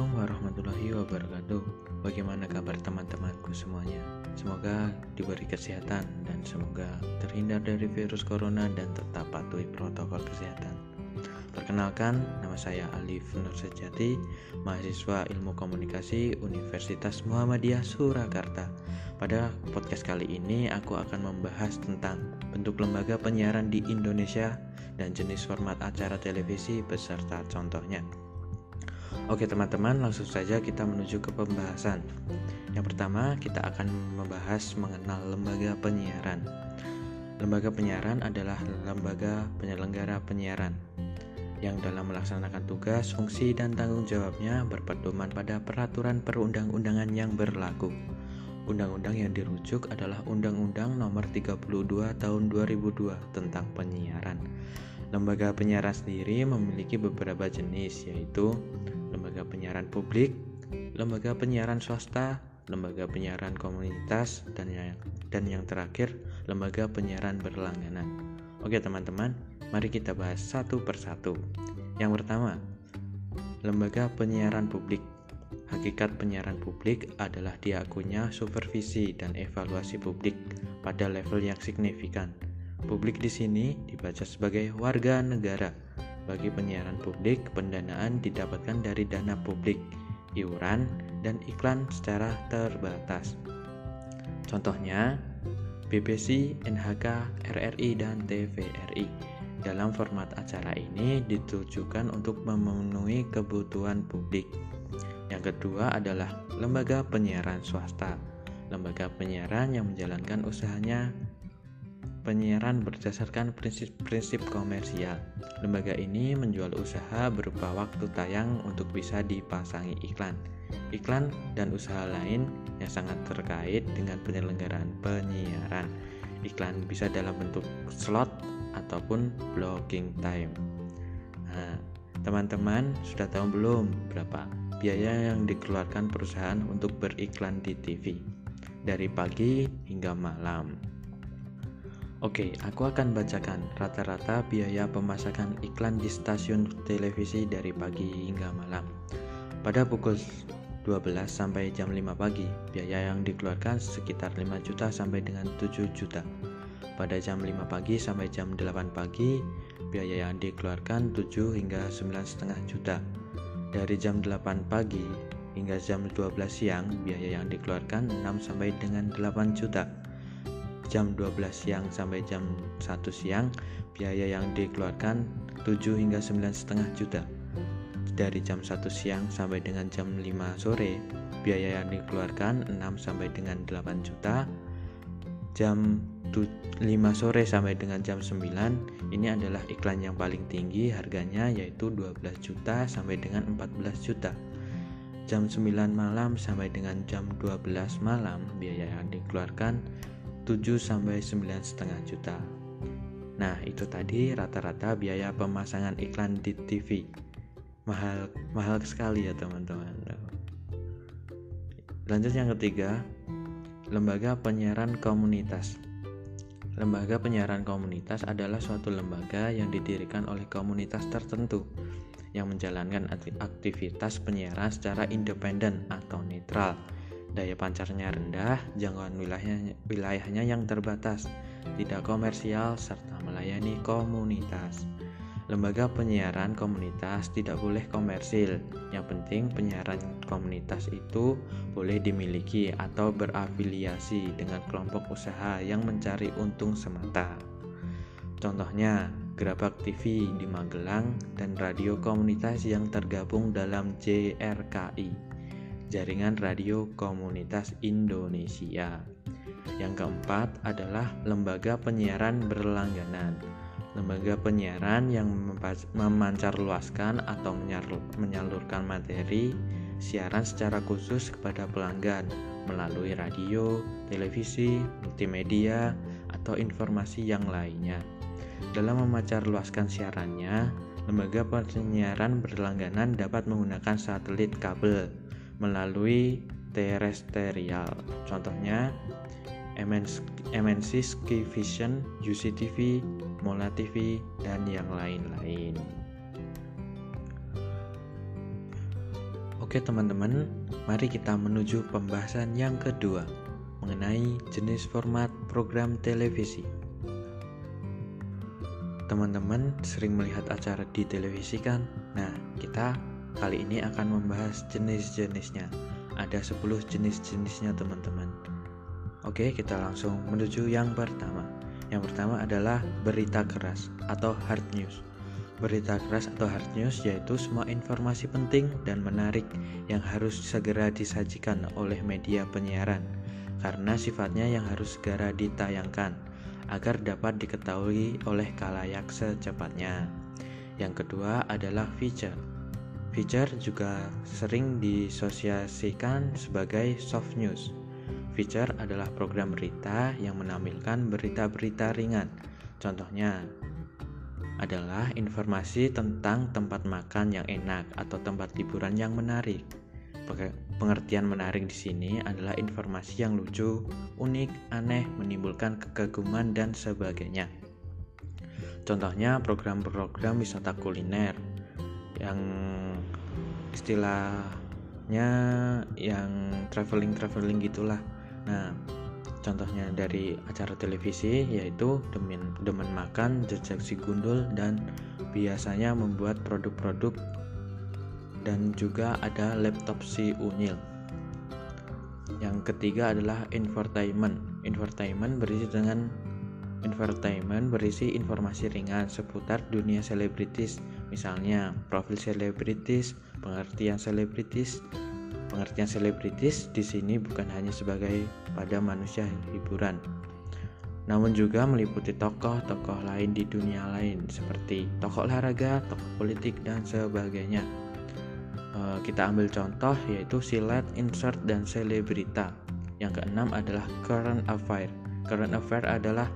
Assalamualaikum warahmatullahi wabarakatuh. Bagaimana kabar teman-temanku semuanya? Semoga diberi kesehatan dan semoga terhindar dari virus corona dan tetap patuhi protokol kesehatan. Perkenalkan, nama saya Alif Nur Sejati, mahasiswa Ilmu Komunikasi Universitas Muhammadiyah Surakarta. Pada podcast kali ini aku akan membahas tentang bentuk lembaga penyiaran di Indonesia dan jenis format acara televisi beserta contohnya. Oke teman-teman, langsung saja kita menuju ke pembahasan. Yang pertama, kita akan membahas mengenal lembaga penyiaran. Lembaga penyiaran adalah lembaga penyelenggara penyiaran yang dalam melaksanakan tugas, fungsi, dan tanggung jawabnya berpedoman pada peraturan perundang-undangan yang berlaku. Undang-undang yang dirujuk adalah Undang-Undang Nomor 32 Tahun 2002 tentang penyiaran. Lembaga penyiaran sendiri memiliki beberapa jenis yaitu lembaga penyiaran publik, lembaga penyiaran swasta, lembaga penyiaran komunitas, dan yang, dan yang terakhir, lembaga penyiaran berlangganan. Oke teman-teman, mari kita bahas satu persatu. Yang pertama, lembaga penyiaran publik. Hakikat penyiaran publik adalah diakunya supervisi dan evaluasi publik pada level yang signifikan. Publik di sini dibaca sebagai warga negara bagi penyiaran publik, pendanaan didapatkan dari dana publik, iuran, dan iklan secara terbatas. Contohnya, BBC, NHK, RRI, dan TVRI. Dalam format acara ini ditujukan untuk memenuhi kebutuhan publik. Yang kedua adalah lembaga penyiaran swasta. Lembaga penyiaran yang menjalankan usahanya penyiaran berdasarkan prinsip-prinsip komersial. Lembaga ini menjual usaha berupa waktu tayang untuk bisa dipasangi iklan. Iklan dan usaha lain yang sangat terkait dengan penyelenggaraan penyiaran. Iklan bisa dalam bentuk slot ataupun blocking time. Nah, teman-teman sudah tahu belum berapa biaya yang dikeluarkan perusahaan untuk beriklan di TV dari pagi hingga malam? Oke, aku akan bacakan rata-rata biaya pemasakan iklan di stasiun televisi dari pagi hingga malam. Pada pukul 12 sampai jam 5 pagi, biaya yang dikeluarkan sekitar 5 juta sampai dengan 7 juta. Pada jam 5 pagi sampai jam 8 pagi, biaya yang dikeluarkan 7 hingga 9,5 juta. Dari jam 8 pagi hingga jam 12 siang, biaya yang dikeluarkan 6 sampai dengan 8 juta jam 12 siang sampai jam 1 siang biaya yang dikeluarkan 7 hingga 9,5 juta. Dari jam 1 siang sampai dengan jam 5 sore biaya yang dikeluarkan 6 sampai dengan 8 juta. Jam 5 sore sampai dengan jam 9 ini adalah iklan yang paling tinggi harganya yaitu 12 juta sampai dengan 14 juta. Jam 9 malam sampai dengan jam 12 malam biaya yang dikeluarkan 7 sampai 9,5 juta. Nah, itu tadi rata-rata biaya pemasangan iklan di TV. Mahal mahal sekali ya, teman-teman. Lanjut yang ketiga, lembaga penyiaran komunitas. Lembaga penyiaran komunitas adalah suatu lembaga yang didirikan oleh komunitas tertentu yang menjalankan aktivitas penyiaran secara independen atau netral daya pancarnya rendah, jangkauan wilayahnya, wilayahnya yang terbatas, tidak komersial, serta melayani komunitas. Lembaga penyiaran komunitas tidak boleh komersil. Yang penting penyiaran komunitas itu boleh dimiliki atau berafiliasi dengan kelompok usaha yang mencari untung semata. Contohnya, Gerabak TV di Magelang dan radio komunitas yang tergabung dalam JRKI jaringan radio komunitas Indonesia. Yang keempat adalah lembaga penyiaran berlangganan. Lembaga penyiaran yang memancarluaskan atau menyalurkan materi siaran secara khusus kepada pelanggan melalui radio, televisi, multimedia, atau informasi yang lainnya. Dalam memancarluaskan siarannya, lembaga penyiaran berlangganan dapat menggunakan satelit kabel melalui terestrial. Contohnya MNC Sky Vision, UCTV, Mola TV, dan yang lain-lain. Oke teman-teman, mari kita menuju pembahasan yang kedua mengenai jenis format program televisi. Teman-teman sering melihat acara di televisi kan? Nah, kita kali ini akan membahas jenis-jenisnya. Ada 10 jenis-jenisnya teman-teman. Oke, kita langsung menuju yang pertama. Yang pertama adalah berita keras atau hard news. Berita keras atau hard news yaitu semua informasi penting dan menarik yang harus segera disajikan oleh media penyiaran karena sifatnya yang harus segera ditayangkan agar dapat diketahui oleh kalayak secepatnya. Yang kedua adalah feature. Feature juga sering disosiasikan sebagai soft news. Feature adalah program berita yang menampilkan berita-berita ringan. Contohnya adalah informasi tentang tempat makan yang enak atau tempat liburan yang menarik. Pengertian menarik di sini adalah informasi yang lucu, unik, aneh, menimbulkan kekaguman dan sebagainya. Contohnya program-program wisata kuliner yang istilahnya yang traveling-traveling gitulah. Nah, contohnya dari acara televisi yaitu Demen, Demen Makan, Jejak Si Gundul dan biasanya membuat produk-produk dan juga ada laptop si Unyil. Yang ketiga adalah infotainment. Infotainment berisi dengan infotainment berisi informasi ringan seputar dunia selebritis, misalnya profil selebritis, pengertian selebritis. Pengertian selebritis di sini bukan hanya sebagai pada manusia hiburan, namun juga meliputi tokoh-tokoh lain di dunia lain seperti tokoh olahraga, tokoh politik, dan sebagainya. Eh, kita ambil contoh yaitu silet, insert, dan selebrita. Yang keenam adalah current affair. Current affair adalah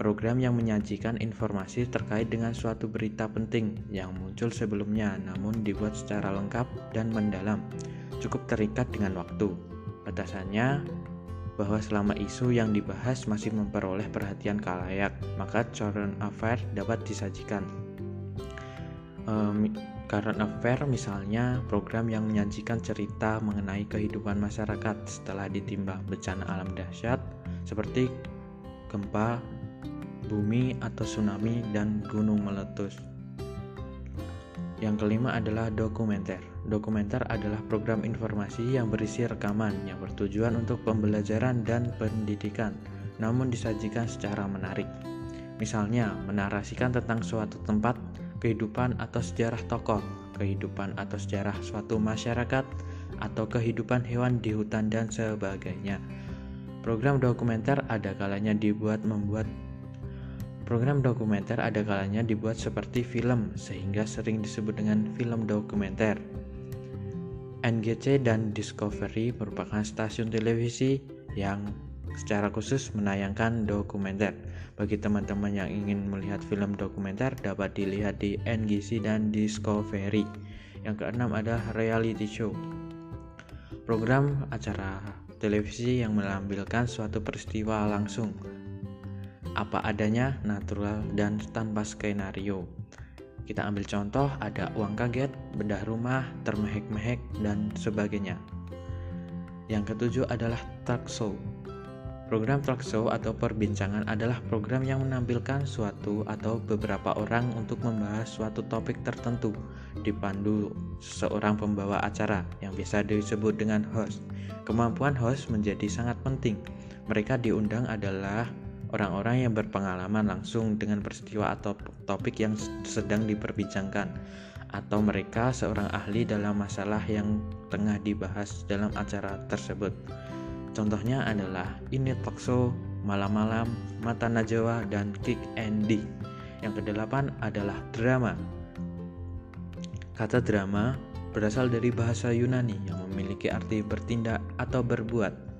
program yang menyajikan informasi terkait dengan suatu berita penting yang muncul sebelumnya namun dibuat secara lengkap dan mendalam. Cukup terikat dengan waktu. Batasannya bahwa selama isu yang dibahas masih memperoleh perhatian kalayak, maka current affair dapat disajikan. Um, Current Affair misalnya program yang menyajikan cerita mengenai kehidupan masyarakat setelah ditimpa bencana alam dahsyat seperti gempa, bumi atau tsunami dan gunung meletus. Yang kelima adalah dokumenter. Dokumenter adalah program informasi yang berisi rekaman yang bertujuan untuk pembelajaran dan pendidikan, namun disajikan secara menarik. Misalnya, menarasikan tentang suatu tempat kehidupan atau sejarah tokoh, kehidupan atau sejarah suatu masyarakat, atau kehidupan hewan di hutan dan sebagainya. Program dokumenter ada kalanya dibuat membuat Program dokumenter ada kalanya dibuat seperti film sehingga sering disebut dengan film dokumenter. NGC dan Discovery merupakan stasiun televisi yang secara khusus menayangkan dokumenter. Bagi teman-teman yang ingin melihat film dokumenter dapat dilihat di NGC dan Discovery. Yang keenam adalah reality show. Program acara televisi yang menampilkan suatu peristiwa langsung apa adanya, natural, dan tanpa skenario. Kita ambil contoh ada uang kaget, bedah rumah, termehek-mehek, dan sebagainya. Yang ketujuh adalah talk show. Program talk show atau perbincangan adalah program yang menampilkan suatu atau beberapa orang untuk membahas suatu topik tertentu dipandu seorang pembawa acara yang biasa disebut dengan host. Kemampuan host menjadi sangat penting. Mereka diundang adalah orang-orang yang berpengalaman langsung dengan peristiwa atau topik yang sedang diperbincangkan atau mereka seorang ahli dalam masalah yang tengah dibahas dalam acara tersebut. Contohnya adalah ini talkshow, malam-malam, mata najwa, dan kick and D. Yang kedelapan adalah drama. Kata drama berasal dari bahasa Yunani yang memiliki arti bertindak atau berbuat.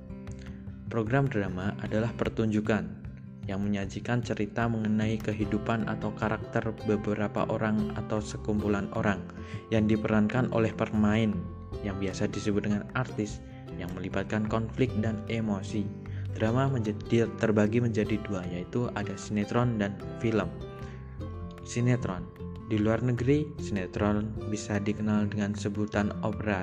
Program drama adalah pertunjukan yang menyajikan cerita mengenai kehidupan atau karakter beberapa orang atau sekumpulan orang yang diperankan oleh pemain yang biasa disebut dengan artis yang melibatkan konflik dan emosi. Drama menjadi terbagi menjadi dua, yaitu ada sinetron dan film. Sinetron Di luar negeri, sinetron bisa dikenal dengan sebutan opera,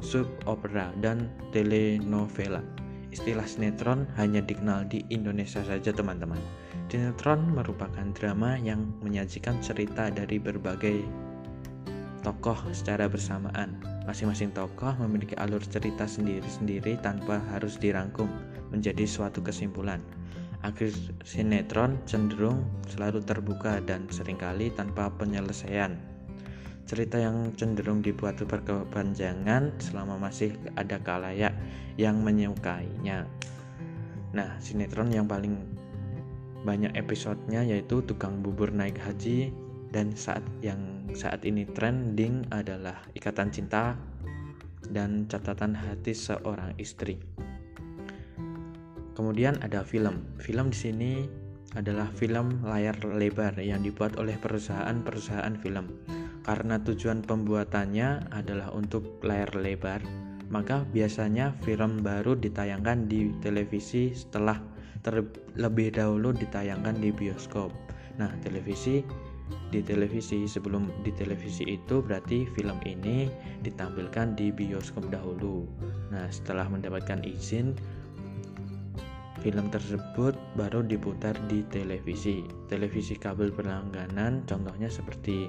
sub opera, dan telenovela. Istilah sinetron hanya dikenal di Indonesia saja teman-teman. Sinetron merupakan drama yang menyajikan cerita dari berbagai tokoh secara bersamaan. Masing-masing tokoh memiliki alur cerita sendiri-sendiri tanpa harus dirangkum menjadi suatu kesimpulan. Akhir sinetron cenderung selalu terbuka dan sering kali tanpa penyelesaian. Cerita yang cenderung dibuat berkepanjangan selama masih ada kalayak yang menyukainya. Nah, sinetron yang paling banyak episodenya yaitu Tukang Bubur Naik Haji dan saat yang saat ini trending adalah Ikatan Cinta dan Catatan Hati Seorang Istri. Kemudian ada film. Film di sini adalah film layar lebar yang dibuat oleh perusahaan-perusahaan film. Karena tujuan pembuatannya adalah untuk layar lebar, maka biasanya film baru ditayangkan di televisi setelah terlebih dahulu ditayangkan di bioskop. Nah, televisi di televisi sebelum di televisi itu berarti film ini ditampilkan di bioskop dahulu. Nah, setelah mendapatkan izin Film tersebut baru diputar di televisi. Televisi kabel berlangganan contohnya seperti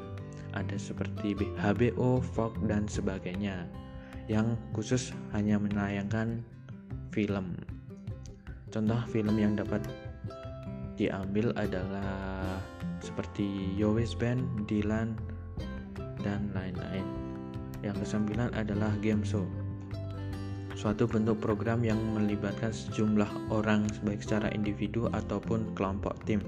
ada seperti HBO, Fox dan sebagainya yang khusus hanya menayangkan film. Contoh film yang dapat diambil adalah seperti Yowes Band, Dylan, dan lain-lain. Yang kesembilan adalah game show suatu bentuk program yang melibatkan sejumlah orang baik secara individu ataupun kelompok tim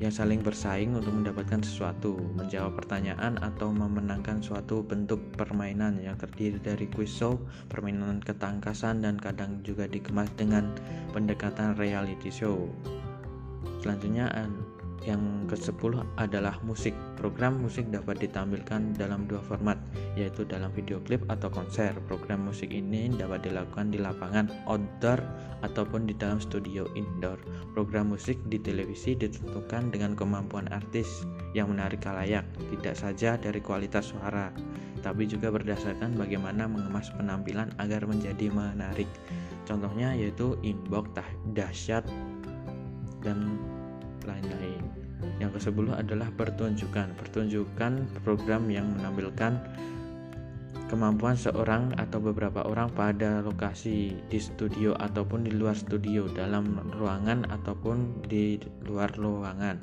yang saling bersaing untuk mendapatkan sesuatu, menjawab pertanyaan atau memenangkan suatu bentuk permainan yang terdiri dari quiz show, permainan ketangkasan dan kadang juga dikemas dengan pendekatan reality show. Selanjutnya yang ke-10 adalah musik. Program musik dapat ditampilkan dalam dua format, yaitu dalam video klip atau konser. Program musik ini dapat dilakukan di lapangan outdoor ataupun di dalam studio indoor. Program musik di televisi ditentukan dengan kemampuan artis yang menarik kalayak, tidak saja dari kualitas suara, tapi juga berdasarkan bagaimana mengemas penampilan agar menjadi menarik. Contohnya yaitu inbox dahsyat dan lain-lain. Yang ke-10 adalah pertunjukan. Pertunjukan program yang menampilkan kemampuan seorang atau beberapa orang pada lokasi di studio ataupun di luar studio dalam ruangan ataupun di luar ruangan.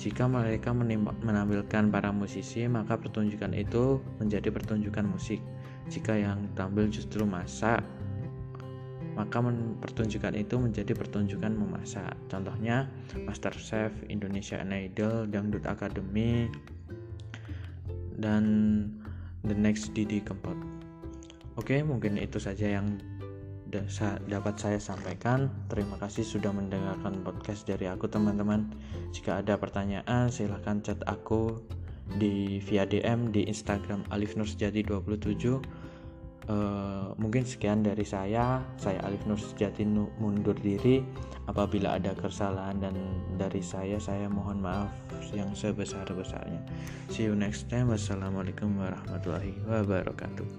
Jika mereka menampilkan para musisi, maka pertunjukan itu menjadi pertunjukan musik. Jika yang tampil justru masak, maka pertunjukan itu menjadi pertunjukan memasak. Contohnya Master Chef, Indonesia Idol, Dangdut Academy, dan The Next Didi Kempot. Oke, mungkin itu saja yang dapat saya sampaikan. Terima kasih sudah mendengarkan podcast dari aku teman-teman. Jika ada pertanyaan silahkan chat aku di via DM di Instagram Alif Nursjati 27 Uh, mungkin sekian dari saya. Saya Alif Nur Sejati mundur diri. Apabila ada kesalahan dan dari saya, saya mohon maaf yang sebesar-besarnya. See you next time. Wassalamualaikum warahmatullahi wabarakatuh.